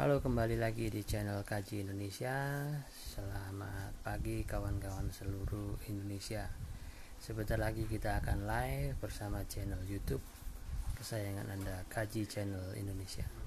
Halo kembali lagi di channel Kaji Indonesia. Selamat pagi kawan-kawan seluruh Indonesia. Sebentar lagi kita akan live bersama channel Youtube. Kesayangan Anda Kaji Channel Indonesia.